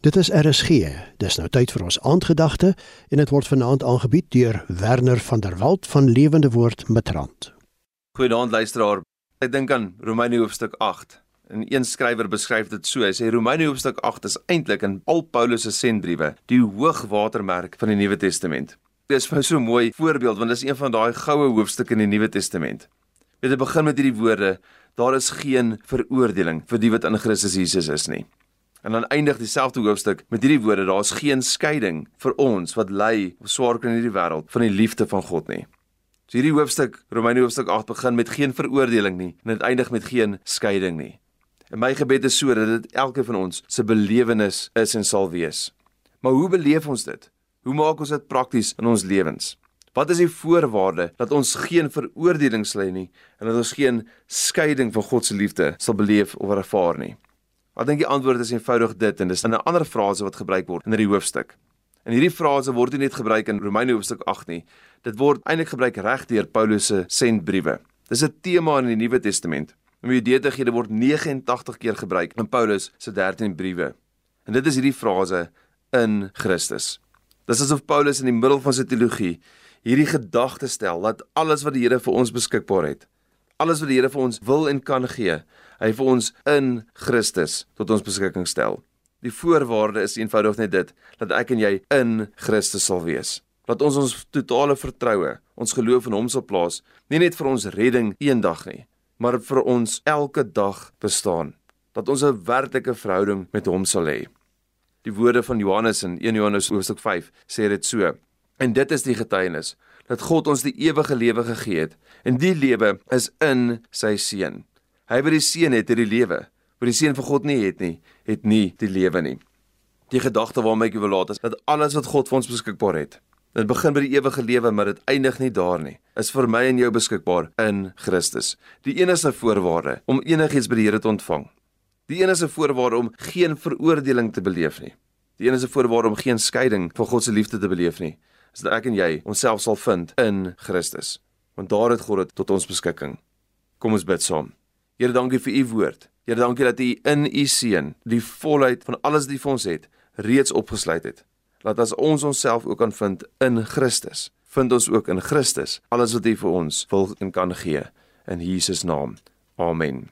Dit is RSG. Dis nou tyd vir ons aandgedagte en dit word vanaand aangebied deur Werner van der Walt van Lewende Woord Matrant. Goeienaand luisteraar. Ek dink aan Romeine hoofstuk 8. En een skrywer beskryf dit so: Hy sê Romeine hoofstuk 8 is eintlik in al Paulus se sendbriewe die hoogwatermerk van die Nuwe Testament. Dit is vir so 'n mooi voorbeeld want dit is een van daai goue hoofstukke in die Nuwe Testament. Dit begin met hierdie woorde: Daar is geen veroordeling vir die wat in Christus Jesus is nie. En dan eindig dieselfde hoofstuk met hierdie woorde: Daar's geen skeiding vir ons wat ly of swaar kry in hierdie wêreld van die liefde van God nie. So hierdie hoofstuk, Romeine hoofstuk 8 begin met geen veroordeling nie en dit eindig met geen skeiding nie. En my gebed is sodat dit elkeen van ons se belewenis is en sal wees. Maar hoe beleef ons dit? Hoe maak ons dit prakties in ons lewens? Wat is die voorwaarde dat ons geen veroordeling sly nie en dat ons geen skeiding van God se liefde sal beleef of ervaar nie? Ek dink die antwoord is eenvoudig dit en dis 'n ander frase wat gebruik word in hierdie hoofstuk. En hierdie frase word nie net gebruik in Romeine hoofstuk 8 nie. Dit word eintlik gebruik reg deur Paulus se sendbriewe. Dis 'n tema in die Nuwe Testament. Om dit word 89 keer gebruik in Paulus se 13 briewe. En dit is hierdie frase in Christus. Dis asof Paulus in die middel van sy teologie hierdie gedagte stel dat alles wat die Here vir ons beskikbaar het, alles wat die Here vir ons wil en kan gee, hy vir ons in Christus tot ons beskikking stel. Die voorwaarde is eenvoudig net dit dat ek en jy in Christus sal wees. Dat ons ons totale vertroue, ons geloof in hom sal plaas, nie net vir ons redding eendag nie, maar vir ons elke dag bestaan. Dat ons 'n werklike verhouding met hom sal hê. Die woorde van Johannes in 1 Johannes hoofstuk 5 sê dit so. En dit is die getuienis dat God ons die ewige lewe gegee het en die lewe is in sy seun. Hy wat die seun het, het die lewe. Wat die seun van God nie het nie, het nie die lewe nie. Die gedagte waarmee ek wil laat is dat alles wat God vir ons beskikbaar het, dit begin by die ewige lewe, maar dit eindig nie daar nie. Is vir my en jou beskikbaar in Christus. Die enigste voorwaarde om enigiets by die Here te ontvang. Die enigste voorwaarde om geen veroordeling te beleef nie. Die enigste voorwaarde om geen skeiding van God se liefde te beleef nie, is dat ek en jy onsself sal vind in Christus. Want daar het God dit tot ons beskikking. Kom ons bid saam. Here, dankie vir u woord. Here, dankie dat u in u seun die volheid van alles wat u vir ons het reeds opgesluit het. Laat as ons onsself ook kan vind in Christus, vind ons ook in Christus alles wat u vir ons wil en kan gee in Jesus naam. Amen.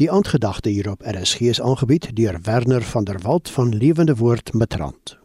Die aandgedagte hierop is aangebied deur Werner van der Walt van Lewende Woord Matrant.